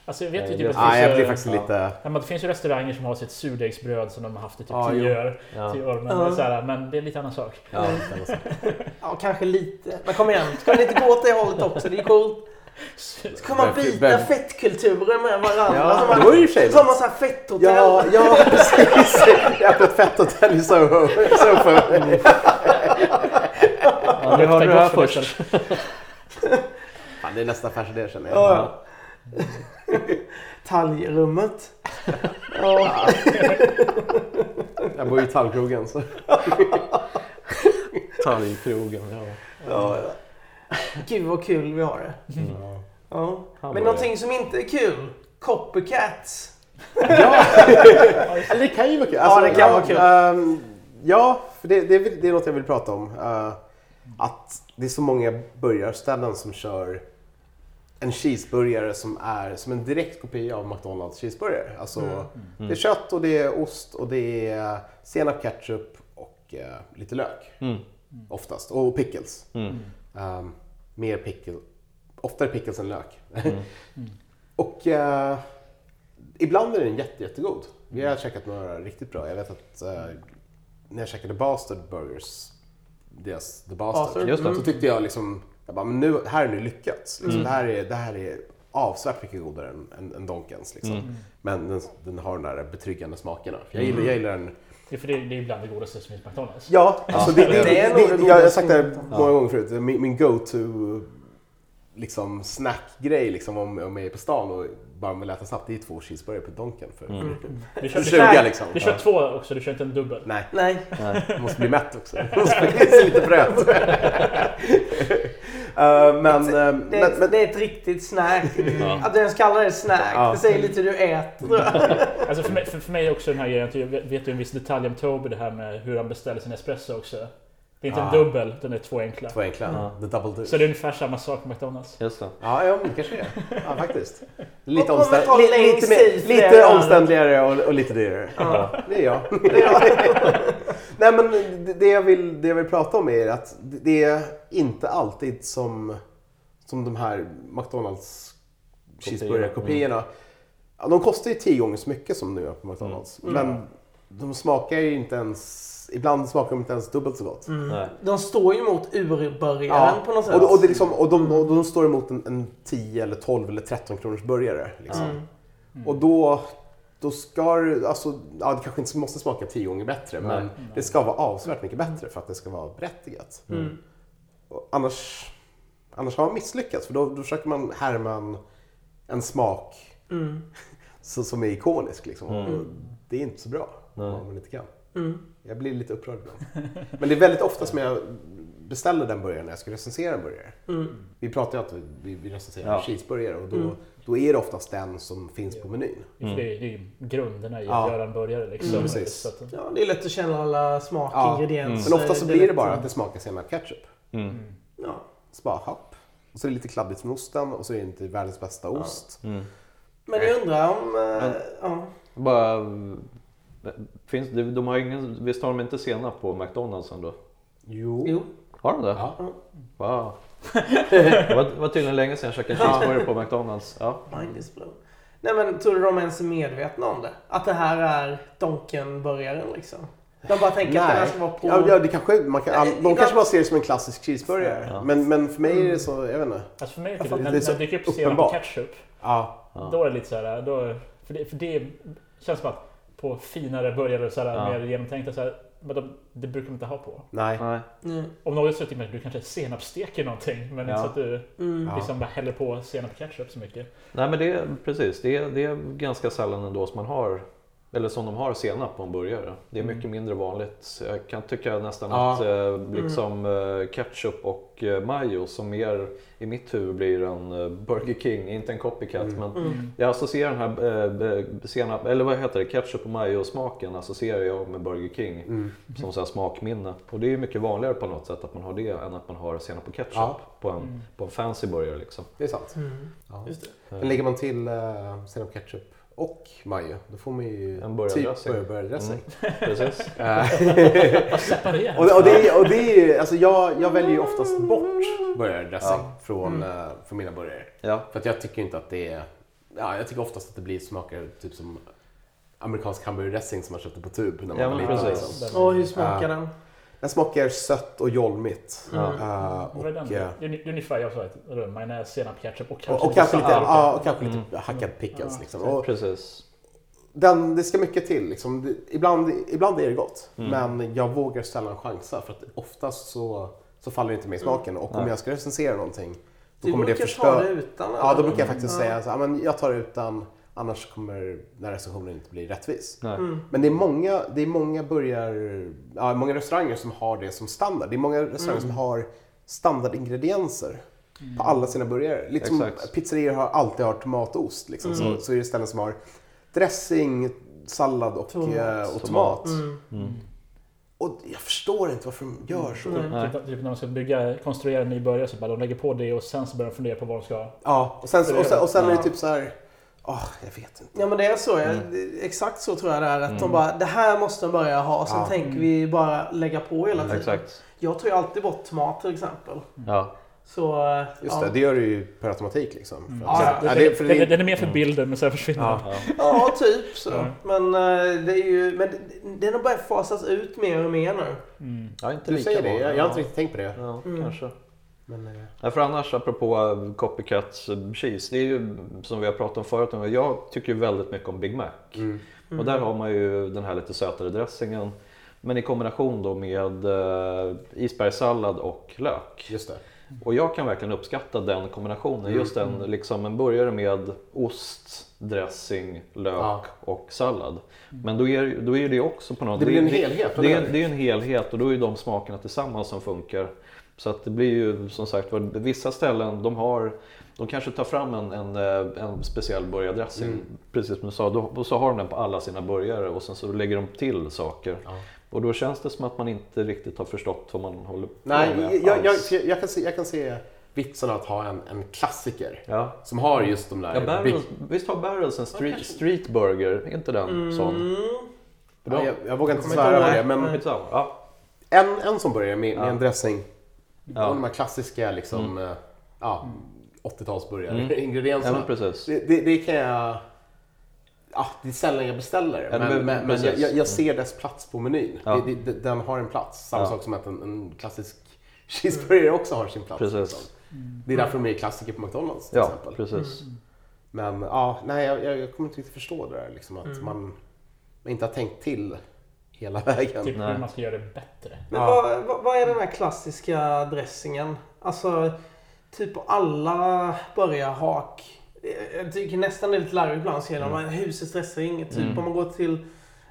Alltså jag vet ju Nej, typ det- att Nej, jag det blir finns, faktiskt lite... ja, men det finns ju restauranger som har sitt surdegsbröd som de har haft i typ Ja, 10 jo. år. Ja. 10 år men, Ja. det här, men det är lite annan sak. Ja. Ja, kanske lite. Men kom igen, ska ni inte gå åt det hållet också? Det är coolt. Så kan man byta vem- fettkulturer med varandra. Ja, så man, det var har man så här fetthotell. Ja, ja precis. Jag har ett fetthotell i Soho. Soho. Ja, nu hörde du det här först. Fan, det är nästa affärsidé känner jag. Ja. Talgrummet. Ja. Jag bor ju i Tallkrogen så. Talgkrogen, ja. Ja, ja. Gud vad kul vi har det. Mm. Ja. Men någonting som inte är kul. Copycats. Ja, det kan ju vara kul. Ja, det kan vara kul. ehm, ja, för det, det, det är något jag vill prata om. Eh, att det är så många burgarställen som kör en cheeseburgare som är som en direkt kopia av McDonalds cheeseburgare. Alltså, Det är kött och det är ost och det är senap, ketchup och eh, lite lök. Mm. Oftast. Och pickles. Mm. Um, mer pickle, oftare pickles än lök. Mm. och eh, ibland är den jätte, jättegod. Vi har käkat några riktigt bra. Jag vet att eh, när jag käkade Bastard Burgers, deras The Bastard, Bastard, mm. så tyckte jag liksom, jag bara, men nu, här har ni lyckats. Liksom, Mm. det, här är, det här är avsevärt mycket godare än, än, än Donkens. Liksom. Mm. Men den, den har de där betryggande smakerna. Jag gillar, jag gillar den Det är för det, det är bland det godaste som finns på McDonalds. Ja, alltså det, det, det jag har sagt det här många gånger förut. Min, min go-to liksom, snackgrej liksom, om, om jag är på stan och bara vill äta snabbt, det är två cheeseburgare på Donken för, Mm. Du för kör, du, 20 kör, liksom. du kör två också, du kör inte en dubbel. Nej, Nej. Nej. måste bli mätt också. Måste lite bröd. Eh, men, eh, Det är, men, ett, men det är ett riktigt snack. Ja. Att du ens kallar det snack, Ja. det säger lite hur du äter. jag. Alltså för mig, för, för mig också den här grejen, jag vet vet ju en viss detalj om Toby, det här med hur han beställer sin espresso också. Det är inte Ah. en dubbel, den är två enkla. två enkla, the double do. Så det är ungefär samma sak på McDonalds. Just det. Ja, ja, det kanske det är. Ja, faktiskt. Lite, omständ, lite, mer, lite omständligare och, och lite dyrare. Ja. Det är jag. Nej men det- det jag, vill, det jag vill prata om är att det är inte alltid som, som de här McDonalds cheeseburger-kopiorna. Ja, de kostar ju tio gånger så mycket som nu är på McDonalds. Mm. Men de smakar ju inte ens, ibland smakar de inte ens dubbelt så gott. Mm. De står ju emot urburgaren Ja, på något sätt. och, och, det är liksom, och, de, och de står emot en, en 10 eller 12 eller 13 kronors burgare. Liksom. Mm. Och då, då ska det, alltså, ja, det kanske inte måste smaka tio gånger bättre, men det ska vara avsevärt mycket bättre för att det ska vara berättigat. Mm. Och annars, annars har man misslyckats, för då, då försöker man härma en, en smak Mm. så, som är ikonisk. Liksom. Mm. Och det är inte så bra om man inte kan. Mm. Jag blir lite upprörd ibland. Men det är väldigt ofta som jag beställer den burgaren när jag ska recensera en burgare. Mm. Vi pratar ju alltid, vi, vi recenserar Ja. cheeseburgare och då, Mm. då är det oftast den som finns på menyn. För det, är, det är ju grunderna i att Ja. göra en burgare. Liksom. Mm, precis. Så att, Ja, det är lätt att känna alla smak, Ja. ingredienser. Men ofta så blir det bara att- det smakar senap ketchup. Mm. Ja. Så bara, hopp. Och så är det lite kladdigt från osten och så är det inte världens bästa ost. Mm. Men jag undrar om... Men- ja. Bara, finns, det- de har ingen, visst har de inte senap på McDonalds ändå? Jo. Jo. Har de det? Ja. Wow. Det var, det var tydligen länge sedan jag käkade cheeseburgare på McDonalds. Ja. Mind is blown. Nej men tror du de ens är medvetna om det? Att det här är Donken-burgaren liksom? De bara tänker att det här Nej. ska vara på... Ja, ja, det kanske, man kan, all, Nej, de kanske bara ser det som en klassisk cheeseburgare. Ja. Men, men för mig är det så, jag vet inte. alltså för mig, Ja, typ, fan, när, det är när så det dyker upp senap och ketchup, Ja. Ja. då är det lite så här, då, för, det, för det känns som att på finare burgare, så här, Ja. mer genomtänkta, så här, men de, det brukar de inte ha på. Nej. Nej. Mm. Om något så tycker man att du kanske senapssteker någonting, men Ja. inte så att du Mm. Liksom bara häller på senap och ketchup så mycket. Nej men det är precis, det är, det är ganska sällan ändå som man har Eller som de har senap på en burgare. Det är mycket mindre vanligt. Jag kan tycka nästan Ja. att eh, liksom eh, ketchup och eh, majo som mer i mitt huvud blir en eh, Burger King, inte en copycat. Men Mm. jag associerar den här eh, eh, senap, eller vad heter det, ketchup och majo smaken associerar jag med Burger King Mm. som så här smakminne. Och det är ju mycket vanligare på något sätt att man har det än att man har senap och ketchup Ja. på, en, på en fancy burgare liksom. Det är sant. Mm. Ja. Just det. Men lägger man till uh, senap, ketchup och majo, då får man ju En typ burgardressing. Mm, precis. Eh, och, och, det, är- och det är alltså jag, jag väljer ju oftast bort burgardressing Ja. från, eh, från mina burgare. Ja. För att jag tycker inte att det är, ja jag tycker oftast att det blir smakar typ som amerikansk hamburgardressing som man köpte på tub när man Ja, var liten. precis. Liksom. Och hur smakar Ja. den? Den smakar sött och jolmigt. Den? Det är det är ungefär jag sa, att- majonnäs, senap, ketchup och kanske och, och kanske lite, ja, och kanske lite Mm. hackad pickles. Ja, Liksom. Och Precis. den, det ska mycket till. Liksom. Ibland, ibland är det gott, Mm. men jag vågar sällan chansa för att oftast så, så faller det inte mig i smaken. Och om Nej. jag ska recensera någonting, då Du kommer det brukar ta förstöra. det utan? Ja, då brukar jag faktiskt säga så här, men jag tar det utan, annars kommer den här recensionen inte bli rättvis. Mm. Men det är många, det är många, börjar, ja, många restauranger som har det som standard. Det är många restauranger som har standardingredienser på alla sina burgare. Lite som Exakt. pizzerior har alltid har tomat och ost. Liksom. Mm. Så, så är det ställen som har dressing, sallad och Tomat. tomat. Och, tomat. Mm. Mm. och jag förstår inte varför de gör så. Typ, typ när de ska bygga, konstruera en ny burgare så bara de lägger på det och sen så börjar de fundera på vad de ska... Ja, och sen, och sen, och sen är det typ så här, åh, jag vet inte. Ja men det är så. Jag, Mm. Exakt så tror jag det är. Att de Mm. bara, det här måste de börja ha. Sen Ja. tänker vi bara lägga på hela tiden. Exakt. Jag tar ju alltid bort tomat till exempel. Ja. Så, eh, Just ja. det, det gör du ju per automatik liksom. Mm. Ja, ja. det, det, det, den är mer för Mm. bilden men sen försvinner Ja. Ja. Typ så. Ja. Men eh, det är ju, men det- den har börjat fasas ut mer och mer nu. Mm. ja, inte du lika säger det, jag, jag har inte riktigt tänkt på det. Ja, Mm. kanske. Men, eh, Nej, för annars, apropå eh, copycat eh, cheese, det är ju som vi har pratat om förut, jag tycker ju väldigt mycket om Big Mac. mm. Och där har man ju den här lite sötare dressingen. Men i kombination då med eh, isbergssallad och lök. Just det. Och jag kan verkligen uppskatta den kombinationen. Mm. Just en, liksom en burgare med ost, dressing, lök Ja. och sallad. Men då är, då är det också på något Det blir en helhet, Det, det, det är en helhet och då är de smakerna tillsammans som funkar. Så att det blir ju som sagt var, vissa ställen de har de kanske tar fram en, en, eh, en speciell burgardressing, Mm. precis som du sa, då, och så har de den på alla sina burgare och sen så lägger de till saker. Ja. Och då känns det som att man inte riktigt har förstått vad man håller på Nej, med jag, jag, jag, jag, kan se, jag kan se vitsen att ha en, en klassiker Ja. som har just de där... Ja, Barrels, visst har Barrels en street, street burger? Är inte den sån? Mm. ja, jag, jag vågar inte svära på det, men Nej. En, en som börjar med, med en dressing. Ja. De här klassiska liksom, eh, ja, 80-talsburgare, Mm. precis. det, det, det kan jag... Ja, det är sällan jag beställer Ja, men, men- men, men jag, jag, jag ser dess plats på menyn. Ja. Det, det, den har en plats. Samma Ja. sak som att en, en klassisk cheeseburgare också har sin plats. Precis. liksom. Det är därför de är klassiker på McDonalds till Ja, exempel. precis. Men ja, nej, jag, jag, kommer inte riktigt förstå det där. Liksom, att Mm. man, man inte har tänkt till hela vägen. Typ Nej. hur man ska göra det bättre. Men Ja. vad, vad, vad är den här klassiska dressingen? Alltså, typ på alla burgarhak. Jag tycker nästan det är lite larvigt ibland dem. Mm. Husets dressing. Typ Mm. om man går till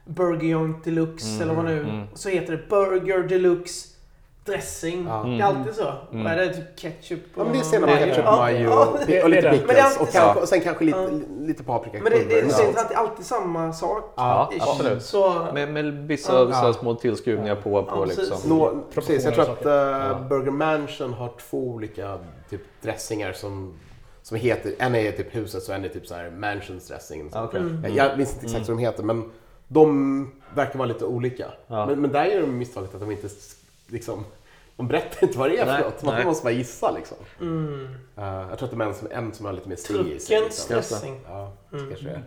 Burger Joint Deluxe Mm, eller vad nu. mm. Så heter det Burger Deluxe dressing. Ja. Det är alltid så. Mm. Vad är det? Typ ketchup Ja, men det är senap, Det- ketchup, ja, majo ja, och, det- och det lite är det. pickles. Det är och, så. kanske, och sen kanske lite, Ja. lite paprika. Men det, det, det, Ja. känns alltid, alltid samma sak. Ja, ish. absolut. Så, Med, med vissa Ja. så här små tillskruvningar på, på Ja, precis. liksom. Nå, precis, jag tror att uh. Burger Mansion har två olika typ, dressingar som, som heter, en är typ husets och en är typ så här Mansions dressing. Okej. Mm. Jag, minns inte exakt vad de heter men de verkar vara lite olika. Ja. Men, men där gör de misstaget att de inte liksom, de berättar inte vad det är Nej, för något. Man nej. måste bara gissa liksom. mm. Uh, jag tror att det är en som, en som har lite mer stig i sig. Liksom. Dressing. Ja, Mm. kanske. Mm.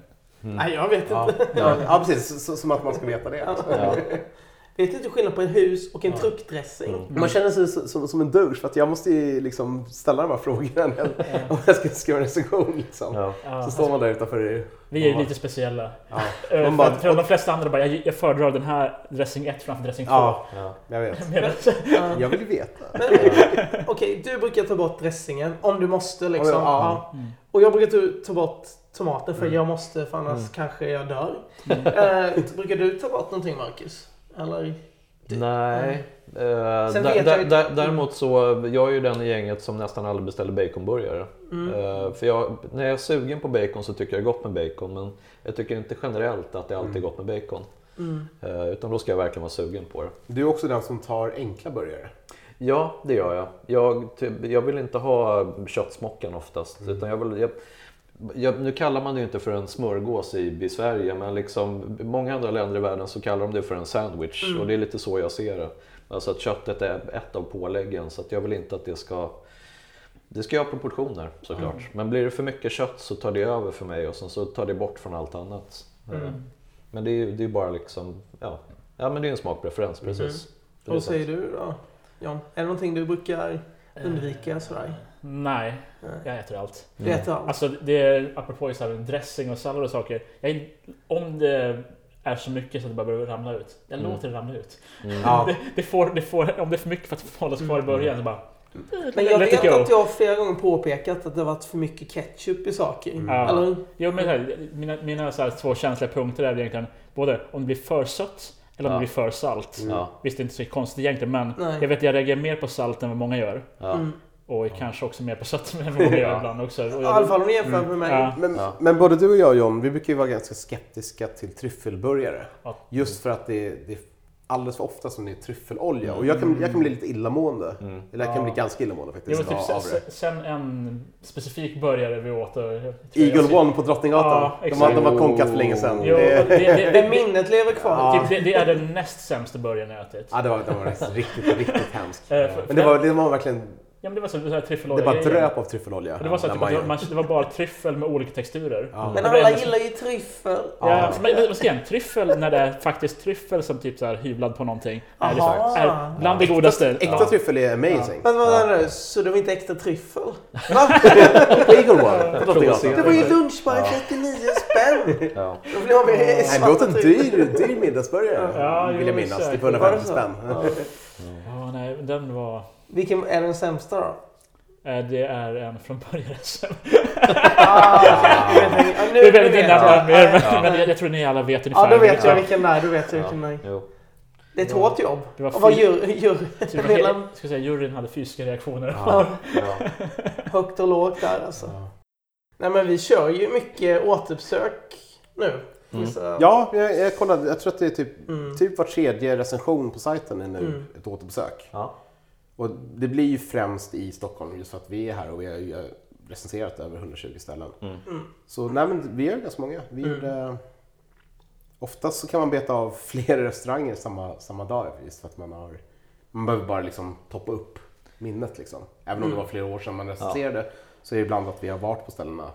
Nej, jag vet inte. ja, ja, precis. Så, som att man ska veta det. Ja. vet inte skillnad på en hus och en truckdressing. Mm. Man känner sig som, som, som en douche för att jag måste ju liksom ställa de här frågorna när jag- om jag ska skriva en recension. Liksom. Ja. Ja, Så står man där utanför. Vi är ju Ja. lite speciella. Ja, Eh, för, bara- att- för de flesta andra bara, jag, jag föredrar den här dressing 1 framför dressing 2. ja Ja. jag vet. Ja. Jag vill ju veta. Men, Okej, du brukar ta bort dressingen om du måste liksom. Ja, ja. Ja. Mm. Och jag brukar ta- ta bort tomaten för Mm. jag måste för annars Mm. kanske jag dör. Mm. Eh, brukar du ta bort någonting Marcus? Eller? Du- Nej. Eh, Sen där- vet jag där- däremot så, jag är ju den i gänget som nästan aldrig beställer baconburgare. Mm. Eh, för jag, när jag är sugen på bacon så tycker jag det är gott med bacon. Men jag tycker inte generellt att det alltid är gott med bacon. Mm. Eh, utan då ska jag verkligen vara sugen på det. Du är också den som tar enkla burgare. Ja, det gör jag. Jag, typ, jag vill inte ha köttsmockan oftast. Mm. Utan jag vill, jag, jag, nu kallar man det ju inte för en smörgås i, i Sverige, men liksom, i många andra länder i världen så kallar de det för en sandwich. Mm. Och det är lite så jag ser det. Alltså att köttet är ett av påläggen, så att jag vill inte att det ska... Det ska ju ha proportioner såklart. Mm. Men blir det för mycket kött så tar det över för mig och sen så tar det bort från allt annat. Mm. Eh, Men det är ju bara liksom, ja. ja men det är en smakpreferens Mm. precis. Vad så. säger du då? John? Är det någonting du brukar undvika sådär? Nej, Nej. jag äter allt. Du äter allt? Alltså det är, apropå så här, dressing och sallad och saker. Jag, om det är så mycket så att det bara börjar ramla ut. Jag Mm. låter det ramla ut. Mm. Ja. Det, det får, det får, om det är för mycket för att hållas kvar i början så bara... Men jag vet go. att jag flera gånger påpekat att det varit för mycket ketchup i saker. Mm. Ja. Eller? Jo, men här, mina mina så här, två känsliga punkter är egentligen både om det blir för sött eller om Ja. det blir för salt. Mm. Ja, Visst, det är inte så konstigt egentligen, men Nej. jag vet jag reagerar mer på salt än vad många gör. ja. Mm. Och kanske också mer på sött än vad många gör Ja. ibland också. I alla fall om du jämför Mm. med mig. Ja. Men, Ja. men både du och jag John, vi brukar ju vara ganska skeptiska till tryffelburgare. Ja. Just för att det det är alldeles för ofta som det är tryffelolja. Och jag kan, jag kan bli lite illamående. Mm. Eller jag kan Ja. bli ganska illamående faktiskt. Jo, typ sen, sen en specifik burgare vi åt. Eagle jag- One på Drottninggatan. Ja, de, har, exakt. de har konkat för länge sedan. Jo, det, det, det, minnet lever kvar. Ja. det, det är den näst sämsta burgaren jag ätit. ja, det var, det var riktigt, riktigt hemskt. Eh, Men det var, det var verkligen, Ja, men det var så, så här det tryffelolja. bara dröp av tryffelolja. Det var, så att det, man var, man, det var bara tryffel med olika texturer. Ja. Men Det blev alla gillar ju tryffel. Ja, Ja. men, men vad ska jag? Tryffel när det är faktiskt tryffel som typ så här hyvlad på någonting. Är, det, Aha. är bland det godaste. Äkta Ja. tryffel är amazing. Men vad är det? Så det var inte äkta tryffel? Eagle One. Det var ju lunchbar i 39 spänn! Ja. Då vill jag Nej, det låter en dyr, dyr middagsburgare. Ja, vill jag minnas. säkert. 150 Var det spänn. så? Ja. Ja, nej, den var... Vilken är den sämsta då? eh, Det är en från början. Ah, Det är väldigt innan mer, Ja. men jag, jag tror ni alla vet ungefär. Ja, då vet jag Ja. vilken det är. Då vet jag vilken det är. Det är ett hårt jobb. Det var Och vad det var hela helt- ska säga, juryn hade fysiska reaktioner. Ja. Ja. högt och lågt där alltså. Ja. Nej men vi kör ju mycket återbesök nu. Mm. Så- Ja, jag, jag kollade. Jag tror att det är typ, Mm. typ var tredje recension på sajten är nu Mm. ett återbesök. Ja. Och det blir ju främst i Stockholm just för att vi är här och vi har ju recenserat över 120 ställen. Mm. Mm. Så nej, men vi är ganska många. Vi Mm. gjorde, oftast så kan man beta av flera restauranger samma, samma dag just för att man har man behöver bara liksom toppa upp minnet liksom. Även om det Mm. var flera år sedan man recenserade så är det ibland att vi har varit på ställena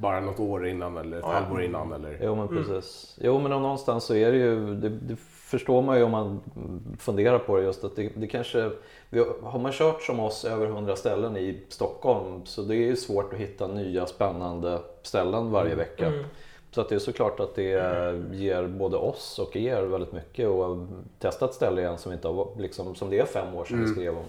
bara något år innan eller ett Ja, halvår innan. Eller... Jo men Mm. precis. Jo men någonstans så är det ju, det, det förstår man ju om man funderar på det just att det, det kanske, vi, har man kört som oss över 100 ställen i Stockholm så det är ju svårt att hitta nya spännande ställen varje vecka. Mm. Så att det är såklart att det ger både oss och er väldigt mycket och testa ett ställe igen som, inte har, liksom, som det är fem år sedan vi Mm. skrev om.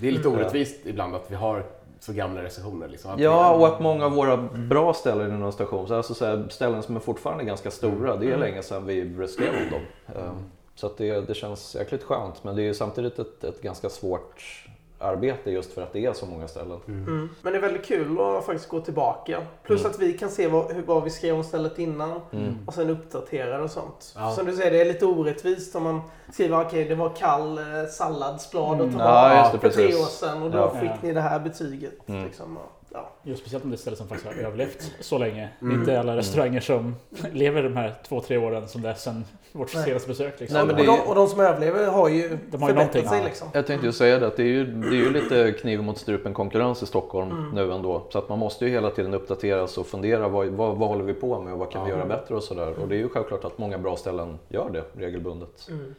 Det är lite Mm. orättvist ibland att vi har så gamla recensioner. Liksom. Ja, och att många av våra bra ställen inom station, så alltså så här, ställen som är fortfarande ganska stora, det är Mm. länge sedan vi om dem. Ehm, Så det, det känns jäkligt skönt, men det är samtidigt ett, ett ganska svårt arbete just för att det är så många ställen. Mm. Men det är väldigt kul att faktiskt gå tillbaka. Plus Mm. att vi kan se vad, hur, vad vi skrev om stället innan. Mm. Och sen uppdatera och sånt. Ja. Som du säger, det är lite orättvist om man skriver okej det var kall eh, salladsblad Mm. och Ja, tomat det, för tre precis. år sedan och då Ja. fick Ja. ni det här betyget. Mm. Liksom. Och, ja. Just speciellt om det är ställen som faktiskt har överlevt så länge. Mm. inte alla restauranger som lever de här två, tre åren som det är sedan vårt Nej. senaste besök. Liksom. Nej, men och, det- de, och de som överlever har ju De har ju förbättrat någonting. sig Ja. liksom. Jag tänkte ju säga det, att det är ju, det är ju lite kniv mot strupen konkurrens i Stockholm Mm. nu ändå. Så att man måste ju hela tiden uppdateras och fundera vad, vad, vad håller vi på med och vad kan vi göra bättre och sådär. Och det är ju självklart att många bra ställen gör det regelbundet. Mm.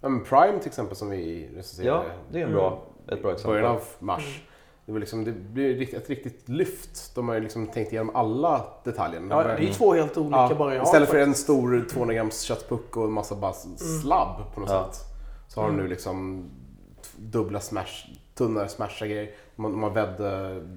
Ja, men Prime till exempel som vi recenserade Ja, det är en bra, ett bra i exempel. början av mars. Det, var liksom, det blir ett riktigt lyft. De har ju liksom tänkt igenom alla detaljer. De Ja, det är ju två helt olika Ja, bara jag istället för en stor 200 grams köttpuck och en massa bara slabb på något Ja. sätt. Så har de nu liksom t- dubbla smash, tunnare smasha grejer. De har, vedd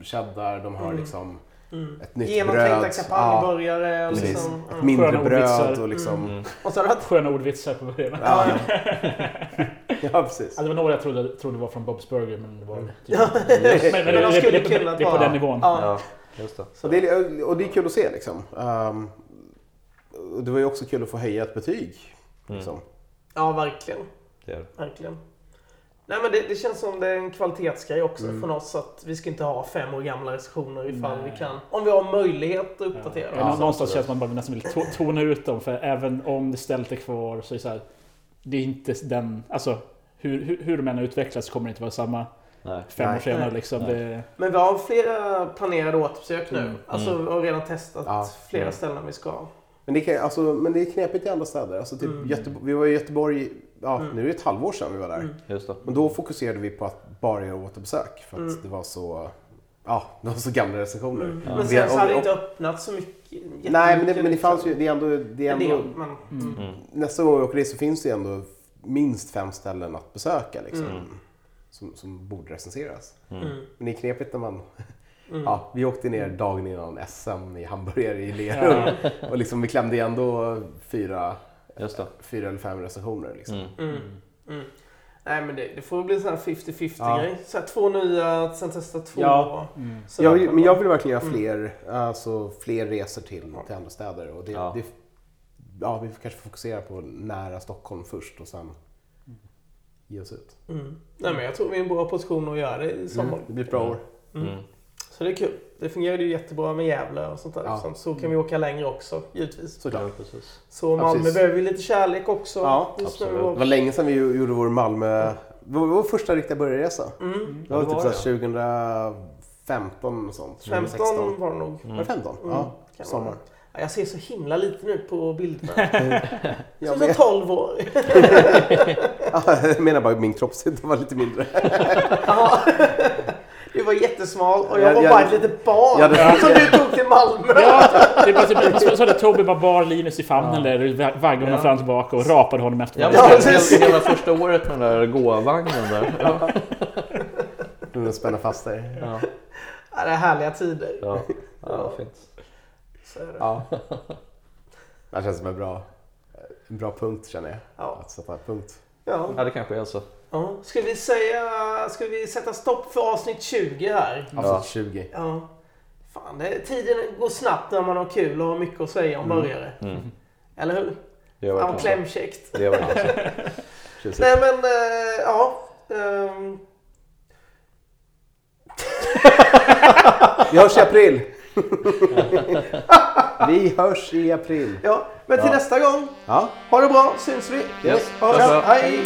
cheddar, de har liksom Mm. ett nytt Genomtänkta bröd. kampanjburgare. precis. liksom. Ett Mm. mindre Sköna bröd ordvitsar. och liksom... Mm. Och så haft... Sköna ordvitsar på början. Ja, ja, precis. Ja, det var några jag trodde, trodde var från Bob's Burger men det var typ, Ja. men, men, Men de det, det, skulle det, det, kunnat det är på den nivån. Ja. Ja, just det. Och det, är, och det är kul att se liksom. Och det var ju också kul att få höja ett betyg. Liksom. ja, verkligen. Det är det. verkligen. Nej men det, det känns som det är en kvalitetsgrej också Mm. från oss att vi ska inte ha fem år gamla recensioner ifall Nej. vi kan. Om vi har möjlighet att uppdatera. Ja, dem. någonstans absolut. känns man bara nästan vill to- tona ut dem för även om det stället är kvar så är det så här, Det är inte den, alltså hur, hur, hur de än har utvecklats kommer det inte vara samma Nej. fem år Nej. senare Nej. liksom. Nej. Det, Men vi har flera planerade återbesök nu. Mm. Alltså vi har redan testat Ja. flera Mm. ställen vi ska. Men, det kan, alltså, men det är knepigt i andra städer. Alltså, typ Mm. Göteborg, vi var i Göteborg, ja, Mm. nu är det ett halvår sedan vi var där. Mm. Just det. Men då fokuserade vi på att bara göra återbesök för att Mm. det var så Ja, det var så gamla recensioner. Mm. Men sen så hade det inte öppnat så mycket. Nej, men det, men det fanns liksom. ju, det är ändå, det är ändå del, men, mm. Mm. nästa gång vi åker dit så finns det ju ändå minst fem ställen att besöka liksom, Mm. som, som borde recenseras. Men det är knepigt när man, Mm. ja, vi åkte ner dagen innan SM i hamburgare i Lerum och liksom, vi klämde igen då fyra, Just det. fyra eller fem recensioner. Liksom. Mm. Mm. Mm. Nej men det, det får bli en sån här 50-50 Ja. grej. Så här, två nya, sen testa två. Ja. mm. Jag, men jag vill verkligen göra Mm. fler, alltså, fler resor till, till andra städer. Och det, Ja. det, ja, vi får kanske fokusera på nära Stockholm först och sen ge oss ut. Mm. Nej men jag tror vi är i en bra position att göra det i sommar. Mm, det blir ett bra år. Mm. Mm. Så det är kul. Det fungerade ju jättebra med Gävle och sånt där. Ja. Så- Så kan vi åka längre också givetvis. Såklart. Ja, precis. Så Malmö precis. behöver vi lite kärlek också. Ja, absolut. Det var länge sedan vi ju- gjorde vår Malmö... Var vår första riktiga burgarresa. Mm. Det var Ja, det typ var så här 2015 och sånt. 15 2016. var det nog. Var det 15? Mm. Ja, Kan sommar. Ja, jag ser så himla lite nu på bilderna. Jag, Som men, 12 år. ja, jag menar bara min kroppshydda var lite mindre. Ja. Du var jättesmal och jag Jag- var bara ett litet barn jag hade- som du tog till Malmö. Ja, det bara typ, så, så hade Toby bara bar Linus i famnen där, och vaggade honom Ja. fram och tillbaka och rapade honom efter Ja, varje Ja, hela, hela första året med den där gåvagnen där. Ja. Du spänna fast dig. Ja. Ja, det är härliga tider. Ja. Ja, fint. Så är det. Ja. Det känns som en bra, en bra punkt känner jag. Ja. Att sätta punkt. Ja. Ja, det kanske är så. Ja. Ska, vi säga, ska vi sätta stopp för avsnitt 20 här? Avsnitt Ja. 20. Ja. Fan, det, tiden går snabbt när man har kul och har mycket att säga om Mm. burgare. Mm. Eller hur? Det så. klämkäckt. Det. Tjusigt. Nej men, eh, ja. ehm, Vi hörs i april! Vi hörs i april. ja. Men till Ja. nästa gång, Ja. ha det bra, syns vi. Yes. Ha det Tack bra. så. Hej.